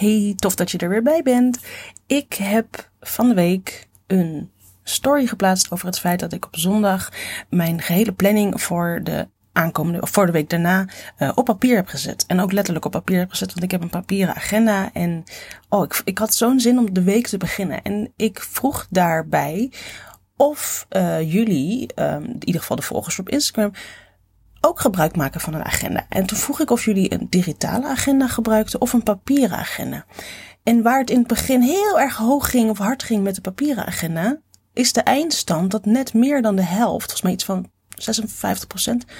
Hey, tof dat je er weer bij bent. Ik heb van de week een story geplaatst over het feit dat ik op zondag mijn gehele planning voor de aankomende, of voor de week daarna, uh, op papier heb gezet. En ook letterlijk op papier heb gezet, want ik heb een papieren agenda. En oh, ik, ik had zo'n zin om de week te beginnen. En ik vroeg daarbij of uh, jullie, um, in ieder geval de volgers op Instagram, ook gebruik maken van een agenda. En toen vroeg ik of jullie een digitale agenda gebruikten of een papieren agenda. En waar het in het begin heel erg hoog ging of hard ging met de papieren agenda, is de eindstand dat net meer dan de helft, volgens mij iets van 56%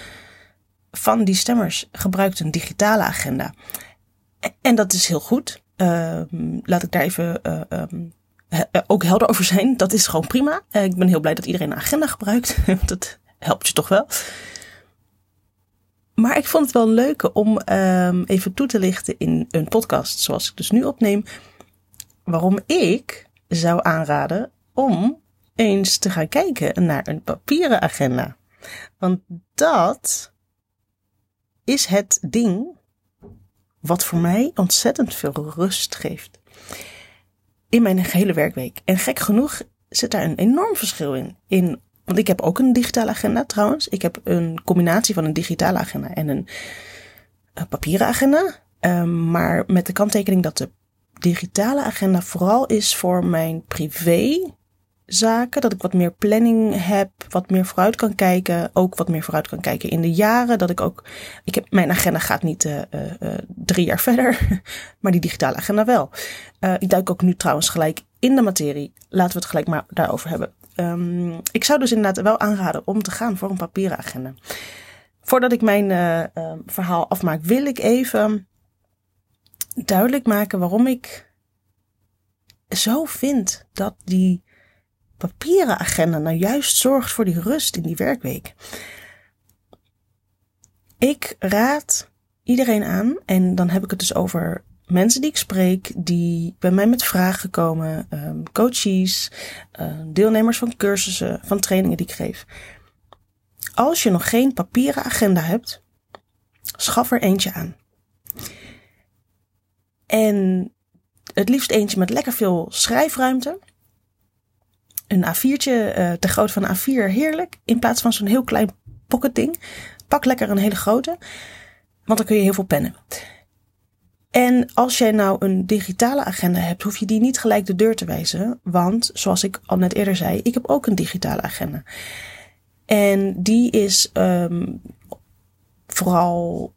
van die stemmers gebruikt een digitale agenda. En dat is heel goed. Uh, laat ik daar even uh, um, ook helder over zijn. Dat is gewoon prima. Uh, ik ben heel blij dat iedereen een agenda gebruikt. dat helpt je toch wel. Maar ik vond het wel leuk om um, even toe te lichten in een podcast, zoals ik dus nu opneem, waarom ik zou aanraden om eens te gaan kijken naar een papieren agenda. Want dat is het ding wat voor mij ontzettend veel rust geeft. In mijn gehele werkweek. En gek genoeg zit daar een enorm verschil in. in want ik heb ook een digitale agenda trouwens. Ik heb een combinatie van een digitale agenda en een, een papieren agenda. Um, maar met de kanttekening dat de digitale agenda vooral is voor mijn privé zaken. Dat ik wat meer planning heb, wat meer vooruit kan kijken. Ook wat meer vooruit kan kijken in de jaren. Dat ik ook. Ik heb, mijn agenda gaat niet uh, uh, drie jaar verder, maar die digitale agenda wel. Ik duik ook nu trouwens gelijk in de materie. Laten we het gelijk maar daarover hebben. Um, ik zou dus inderdaad wel aanraden om te gaan voor een papieren agenda. Voordat ik mijn verhaal afmaak, wil ik even duidelijk maken waarom ik zo vind dat die papieren agenda nou juist zorgt voor die rust in die werkweek. Ik raad iedereen aan, en dan heb ik het dus over mensen die ik spreek, die bij mij met vragen komen, um, coaches, uh, deelnemers van cursussen, van trainingen die ik geef. Als je nog geen papieren agenda hebt, schaf er eentje aan. En het liefst eentje met lekker veel schrijfruimte een A4'tje uh, te groot van een A4, heerlijk. In plaats van zo'n heel klein pocket ding. Pak lekker een hele grote, want dan kun je heel veel pennen. En als jij nou een digitale agenda hebt, hoef je die niet gelijk de deur te wijzen. Want zoals ik al net eerder zei, ik heb ook een digitale agenda. En die is um, vooral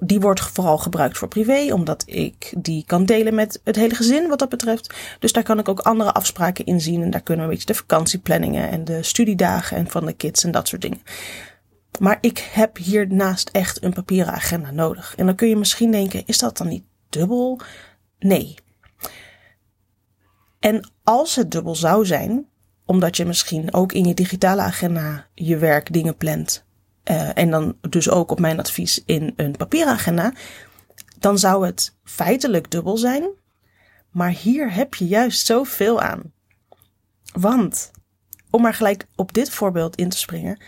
die wordt vooral gebruikt voor privé, omdat ik die kan delen met het hele gezin wat dat betreft. Dus daar kan ik ook andere afspraken in zien. En daar kunnen we een beetje de vakantieplanningen en de studiedagen en van de kids en dat soort dingen. Maar ik heb hiernaast echt een papieren agenda nodig. En dan kun je misschien denken, is dat dan niet dubbel? Nee. En als het dubbel zou zijn, omdat je misschien ook in je digitale agenda je werk dingen plant uh, en dan dus ook op mijn advies in een papieragenda, dan zou het feitelijk dubbel zijn. Maar hier heb je juist zoveel aan. Want, om maar gelijk op dit voorbeeld in te springen,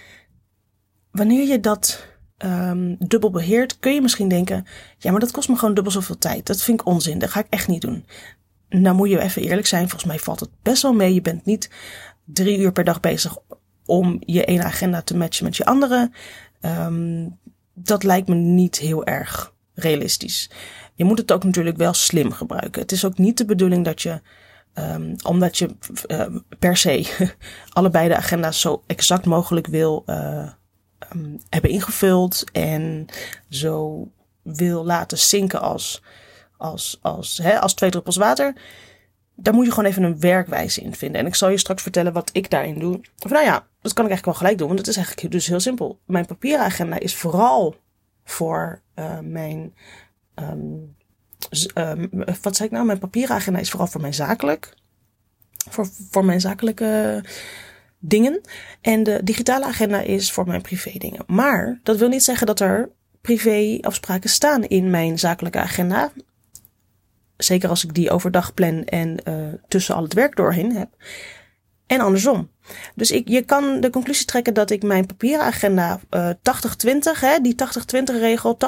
wanneer je dat um, dubbel beheert, kun je misschien denken: ja, maar dat kost me gewoon dubbel zoveel tijd. Dat vind ik onzin, dat ga ik echt niet doen. Nou moet je even eerlijk zijn, volgens mij valt het best wel mee. Je bent niet drie uur per dag bezig om je ene agenda te matchen met je andere. Um, dat lijkt me niet heel erg realistisch. Je moet het ook natuurlijk wel slim gebruiken. Het is ook niet de bedoeling dat je, um, omdat je uh, per se allebei de agenda's zo exact mogelijk wil uh, um, hebben ingevuld en zo wil laten zinken als, als, als, hè, als twee druppels water daar moet je gewoon even een werkwijze in vinden. En ik zal je straks vertellen wat ik daarin doe. Of nou ja, dat kan ik eigenlijk wel gelijk doen, want het is eigenlijk dus heel simpel. Mijn papieren agenda is vooral voor uh, mijn. Um, um, wat zei ik nou? Mijn papieren agenda is vooral voor mijn zakelijk. Voor, voor mijn zakelijke dingen. En de digitale agenda is voor mijn privé dingen. Maar dat wil niet zeggen dat er privé afspraken staan in mijn zakelijke agenda zeker als ik die overdag plan en uh, tussen al het werk doorheen heb. En andersom. Dus ik, je kan de conclusie trekken dat ik mijn papieren agenda uh, 80-20, hè, die 80-20 regel,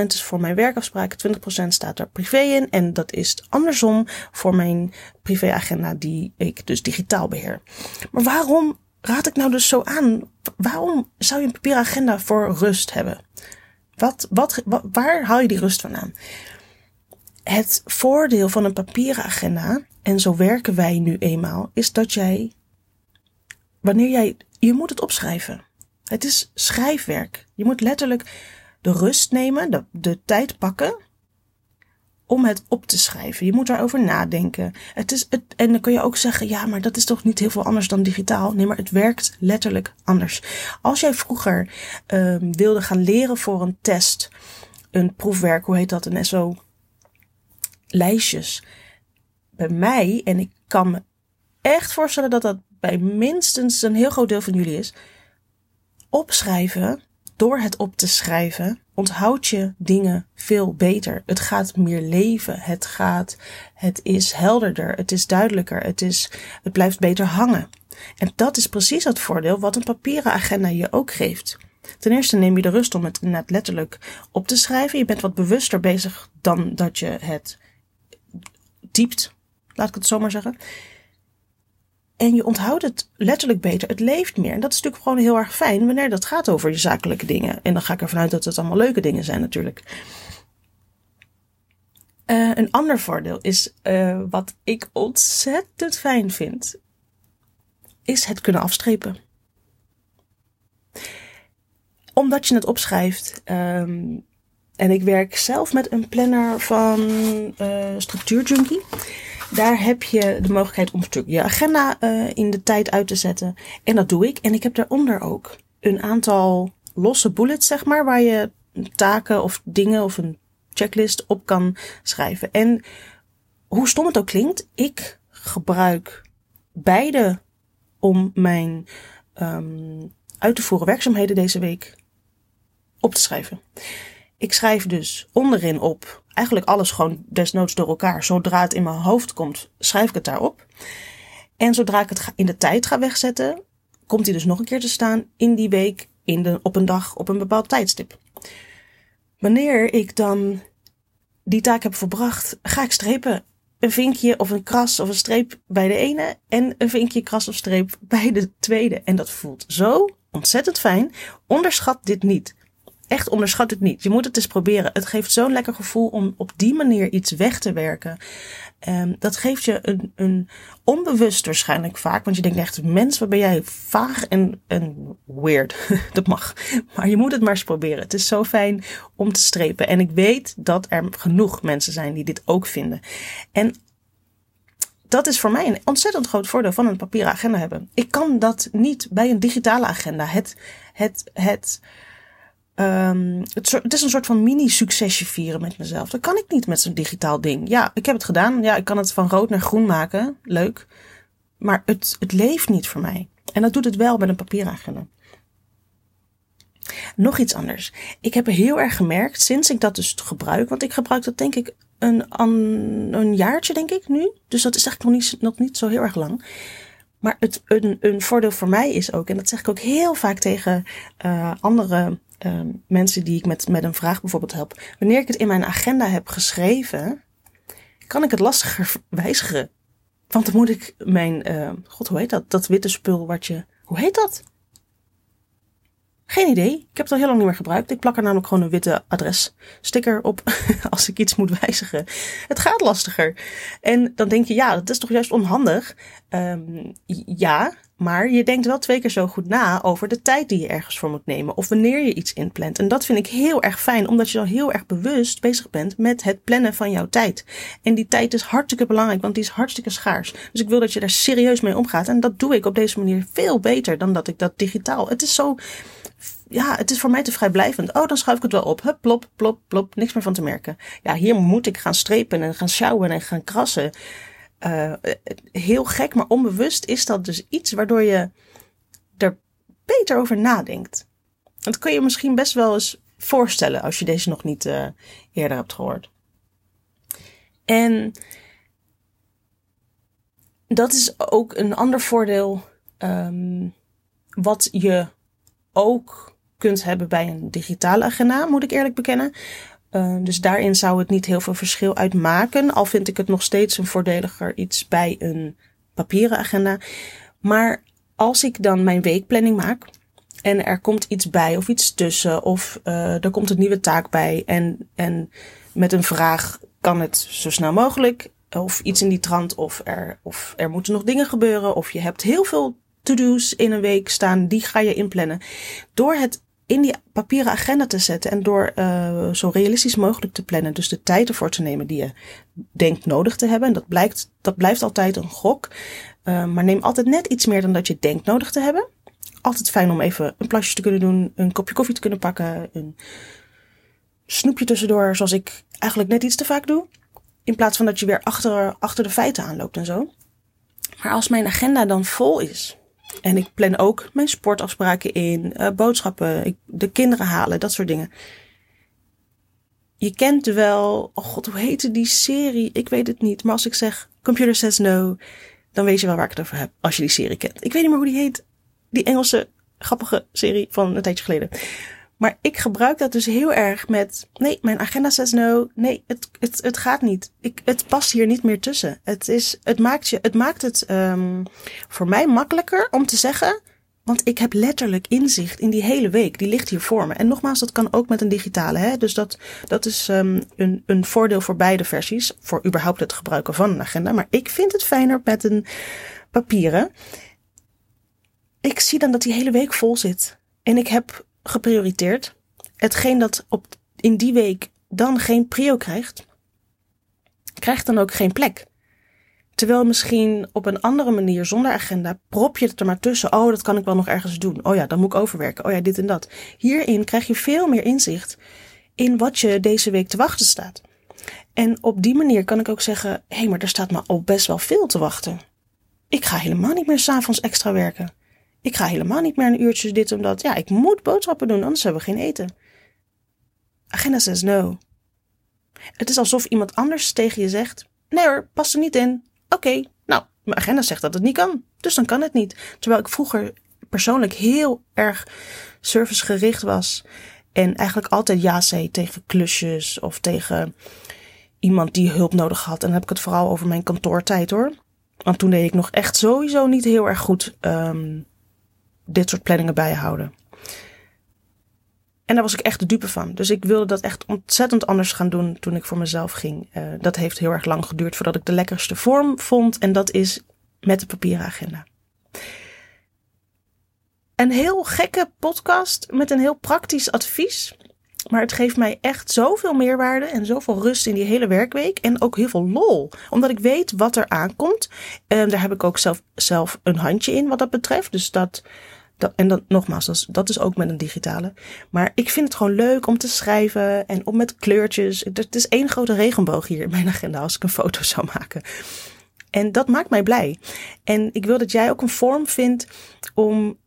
80% is voor mijn werkafspraken, 20% staat er privé in. En dat is andersom voor mijn privéagenda die ik dus digitaal beheer. Maar waarom raad ik nou dus zo aan? Waarom zou je een papieren agenda voor rust hebben? Wat, wat, waar haal je die rust vandaan? Het voordeel van een papieren agenda, en zo werken wij nu eenmaal, is dat jij wanneer jij, je moet het opschrijven. Het is schrijfwerk. Je moet letterlijk de rust nemen, de, de tijd pakken om het op te schrijven. Je moet daarover nadenken. Het is het, en dan kun je ook zeggen, ja, maar dat is toch niet heel veel anders dan digitaal. Nee, maar het werkt letterlijk anders. Als jij vroeger um, wilde gaan leren voor een test, een proefwerk, hoe heet dat, een SO, lijstjes. Bij mij, en ik kan me echt voorstellen dat dat bij minstens een heel groot deel van jullie is. Opschrijven, door het op te schrijven, onthoud je dingen veel beter. Het gaat meer leven. Het gaat, het is helderder. Het is duidelijker. Het is, het blijft beter hangen. En dat is precies het voordeel wat een papieren agenda je ook geeft. Ten eerste neem je de rust om het net letterlijk op te schrijven. Je bent wat bewuster bezig dan dat je het typt. Laat ik het zo maar zeggen. En je onthoudt het letterlijk beter. Het leeft meer. En dat is natuurlijk gewoon heel erg fijn wanneer dat gaat over je zakelijke dingen. En dan ga ik ervan uit dat het allemaal leuke dingen zijn natuurlijk. Uh, een ander voordeel is uh, wat ik ontzettend fijn vind. Is het kunnen afstrepen. Omdat je het opschrijft. Um, en ik werk zelf met een planner van uh, Structuur Junkie. Daar heb je de mogelijkheid om je agenda uh, in de tijd uit te zetten. En dat doe ik. En ik heb daaronder ook een aantal losse bullets, zeg maar, waar je taken of dingen of een checklist op kan schrijven. En hoe stom het ook klinkt, ik gebruik beide om mijn um, uit te voeren werkzaamheden deze week op te schrijven. Ik schrijf dus onderin op eigenlijk alles gewoon desnoods door elkaar. Zodra het in mijn hoofd komt, schrijf ik het daarop. En zodra ik het in de tijd ga wegzetten, komt hij dus nog een keer te staan in die week, in de, op een dag, op een bepaald tijdstip. Wanneer ik dan die taak heb verbracht, ga ik strepen. Een vinkje of een kras of een streep bij de ene en een vinkje, kras of streep bij de tweede. En dat voelt zo ontzettend fijn. Onderschat dit niet echt onderschat het niet. Je moet het eens proberen. Het geeft zo'n lekker gevoel om op die manier iets weg te werken. Um, dat geeft je een, een onbewust waarschijnlijk vaak. Want je denkt echt, mens, wat ben jij vaag en, en weird. dat mag. Maar je moet het maar eens proberen. Het is zo fijn om te strepen. En ik weet dat er genoeg mensen zijn die dit ook vinden. En dat is voor mij een ontzettend groot voordeel van een papieren agenda hebben. Ik kan dat niet bij een digitale agenda. Het, het, het, Um, het, is een soort van mini-succesje vieren met mezelf. Dat kan ik niet met zo'n digitaal ding. Ja, ik heb het gedaan. Ja, ik kan het van rood naar groen maken. Leuk. Maar het, het leeft niet voor mij. En dat doet het wel met een papieragenda. Nog iets anders. Ik heb heel erg gemerkt sinds ik dat dus gebruik. Want ik gebruik dat denk ik een, een jaartje denk ik nu. Dus dat is eigenlijk nog niet, nog niet zo heel erg lang. Maar het, een, een voordeel voor mij is ook, en dat zeg ik ook heel vaak tegen uh, andere uh, mensen die ik met, met een vraag bijvoorbeeld help. Wanneer ik het in mijn agenda heb geschreven, kan ik het lastiger wijzigen. Want dan moet ik mijn, uh, god hoe heet dat? Dat witte spul wat je, hoe heet dat? Geen idee. Ik heb het al heel lang niet meer gebruikt. Ik plak er namelijk gewoon een witte adressticker op als ik iets moet wijzigen. Het gaat lastiger. En dan denk je, ja, dat is toch juist onhandig. Um, ja, maar je denkt wel twee keer zo goed na over de tijd die je ergens voor moet nemen. Of wanneer je iets inplant. En dat vind ik heel erg fijn, omdat je al heel erg bewust bezig bent met het plannen van jouw tijd. En die tijd is hartstikke belangrijk, want die is hartstikke schaars. Dus ik wil dat je daar serieus mee omgaat. En dat doe ik op deze manier veel beter dan dat ik dat digitaal. Het is zo ja, het is voor mij te vrijblijvend. Oh, dan schuif ik het wel op. Hup, plop, plop, plop. Niks meer van te merken. Ja, hier moet ik gaan strepen en gaan sjouwen en gaan krassen. Uh, heel gek, maar onbewust is dat dus iets waardoor je er beter over nadenkt. Dat kun je misschien best wel eens voorstellen als je deze nog niet uh, eerder hebt gehoord. En dat is ook een ander voordeel um, wat je ook kunt hebben bij een digitale agenda, moet ik eerlijk bekennen. Uh, dus daarin zou het niet heel veel verschil uitmaken. Al vind ik het nog steeds een voordeliger iets bij een papieren agenda. Maar als ik dan mijn weekplanning maak en er komt iets bij of iets tussen of uh, er komt een nieuwe taak bij en, en met een vraag kan het zo snel mogelijk of iets in die trant of er, of er moeten nog dingen gebeuren of je hebt heel veel to-do's in een week staan, die ga je inplannen. Door het in die papieren agenda te zetten en door uh, zo realistisch mogelijk te plannen, dus de tijd ervoor te nemen die je denkt nodig te hebben. En dat, blijkt, dat blijft altijd een gok. Uh, maar neem altijd net iets meer dan dat je denkt nodig te hebben. Altijd fijn om even een plasje te kunnen doen, een kopje koffie te kunnen pakken, een snoepje tussendoor, zoals ik eigenlijk net iets te vaak doe. In plaats van dat je weer achter, achter de feiten aanloopt en zo. Maar als mijn agenda dan vol is, en ik plan ook mijn sportafspraken in, uh, boodschappen, ik, de kinderen halen, dat soort dingen. Je kent wel, oh god, hoe heette die serie? Ik weet het niet. Maar als ik zeg Computer Says No, dan weet je wel waar ik het over heb. Als je die serie kent. Ik weet niet meer hoe die heet. Die Engelse grappige serie van een tijdje geleden. Maar ik gebruik dat dus heel erg met, nee, mijn agenda says no. Nee, het, het, het gaat niet. Ik, het past hier niet meer tussen. Het, is, het maakt, je, het, maakt het um, voor mij makkelijker om te zeggen, want ik heb letterlijk inzicht in die hele week. Die ligt hier voor me. En nogmaals, dat kan ook met een digitale. Hè? Dus dat, dat is um, een, een voordeel voor beide versies. Voor überhaupt het gebruiken van een agenda. Maar ik vind het fijner met een papieren. Ik zie dan dat die hele week vol zit. En ik heb geprioriteerd. Hetgeen dat op, in die week dan geen prio krijgt, krijgt dan ook geen plek. Terwijl misschien op een andere manier zonder agenda prop je het er maar tussen. Oh, dat kan ik wel nog ergens doen. Oh ja, dan moet ik overwerken. Oh ja, dit en dat. Hierin krijg je veel meer inzicht in wat je deze week te wachten staat. En op die manier kan ik ook zeggen: hé, hey, maar er staat me al best wel veel te wachten. Ik ga helemaal niet meer s'avonds extra werken. Ik ga helemaal niet meer een uurtje dit omdat ja, ik moet boodschappen doen, anders hebben we geen eten. Agenda says no. Het is alsof iemand anders tegen je zegt: Nee hoor, past er niet in. Oké, nou, mijn agenda zegt dat het niet kan, dus dan kan het niet. Terwijl ik vroeger persoonlijk heel erg servicegericht was en eigenlijk altijd ja zei tegen klusjes of tegen iemand die hulp nodig had. En dan heb ik het vooral over mijn kantoortijd hoor. Want toen deed ik nog echt sowieso niet heel erg goed um, dit soort planningen bijhouden. En daar was ik echt de dupe van. Dus ik wilde dat echt ontzettend anders gaan doen toen ik voor mezelf ging. Uh, dat heeft heel erg lang geduurd voordat ik de lekkerste vorm vond. En dat is met de papieren agenda. Een heel gekke podcast met een heel praktisch advies. Maar het geeft mij echt zoveel meerwaarde en zoveel rust in die hele werkweek. En ook heel veel lol. Omdat ik weet wat er aankomt. En daar heb ik ook zelf, zelf een handje in wat dat betreft. Dus dat, dat en dan nogmaals, dat is, dat is ook met een digitale. Maar ik vind het gewoon leuk om te schrijven en om met kleurtjes. Het is één grote regenboog hier in mijn agenda als ik een foto zou maken. En dat maakt mij blij. En ik wil dat jij ook een vorm vindt om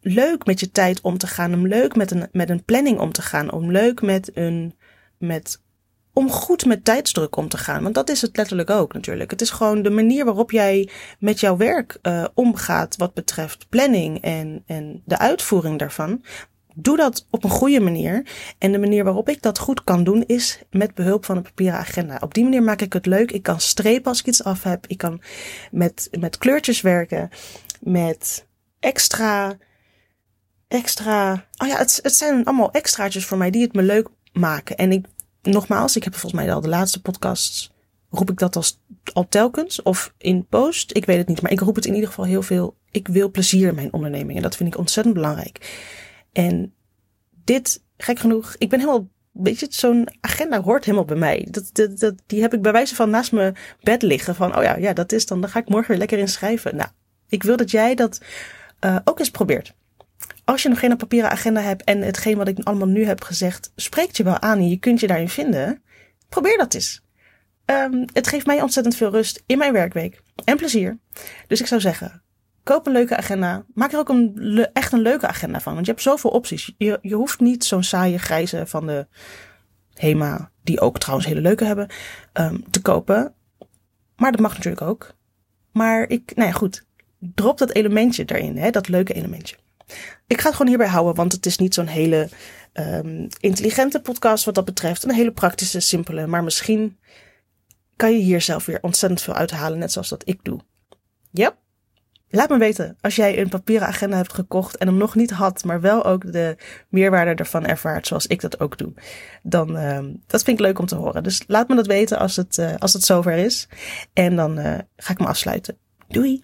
leuk met je tijd om te gaan. Om leuk met een, met een planning om te gaan. Om leuk met een, met, om goed met tijdsdruk om te gaan. Want dat is het letterlijk ook natuurlijk. Het is gewoon de manier waarop jij met jouw werk uh, omgaat wat betreft planning en, en de uitvoering daarvan. Doe dat op een goede manier. En de manier waarop ik dat goed kan doen is met behulp van een papieren agenda. Op die manier maak ik het leuk. Ik kan strepen als ik iets af heb. Ik kan met, met kleurtjes werken. Met extra extra. Oh ja, het, het zijn allemaal extraatjes voor mij die het me leuk maken. En ik, nogmaals, ik heb volgens mij al de laatste podcasts. Roep ik dat als, al telkens of in post? Ik weet het niet, maar ik roep het in ieder geval heel veel. Ik wil plezier in mijn onderneming en dat vind ik ontzettend belangrijk. En dit, gek genoeg, ik ben helemaal weet je, zo'n agenda hoort helemaal bij mij. Dat, dat, dat, die heb ik bij wijze van naast mijn bed liggen. Van, oh ja, ja, dat is dan, dan ga ik morgen weer lekker in schrijven. Nou, ik wil dat jij dat uh, ook eens probeert als je nog geen papieren agenda hebt en hetgeen wat ik allemaal nu heb gezegd, spreekt je wel aan en je kunt je daarin vinden, probeer dat eens. Um, het geeft mij ontzettend veel rust in mijn werkweek en plezier. Dus ik zou zeggen, koop een leuke agenda. Maak er ook een, echt een leuke agenda van. Want je hebt zoveel opties. Je, je hoeft niet zo'n saaie grijze van de HEMA, die ook trouwens hele leuke hebben, um, te kopen. Maar dat mag natuurlijk ook. Maar ik, nou ja, goed. Drop dat elementje erin, hè, dat leuke elementje. Ik ga het gewoon hierbij houden, want het is niet zo'n hele um, intelligente podcast wat dat betreft. Een hele praktische, simpele. Maar misschien kan je hier zelf weer ontzettend veel uithalen, net zoals dat ik doe. Yep. Laat me weten als jij een papieren agenda hebt gekocht en hem nog niet had, maar wel ook de meerwaarde ervan ervaart, zoals ik dat ook doe. Dan, uh, dat vind ik leuk om te horen. Dus laat me dat weten als het, uh, als het zover is. En dan uh, ga ik me afsluiten. Doei!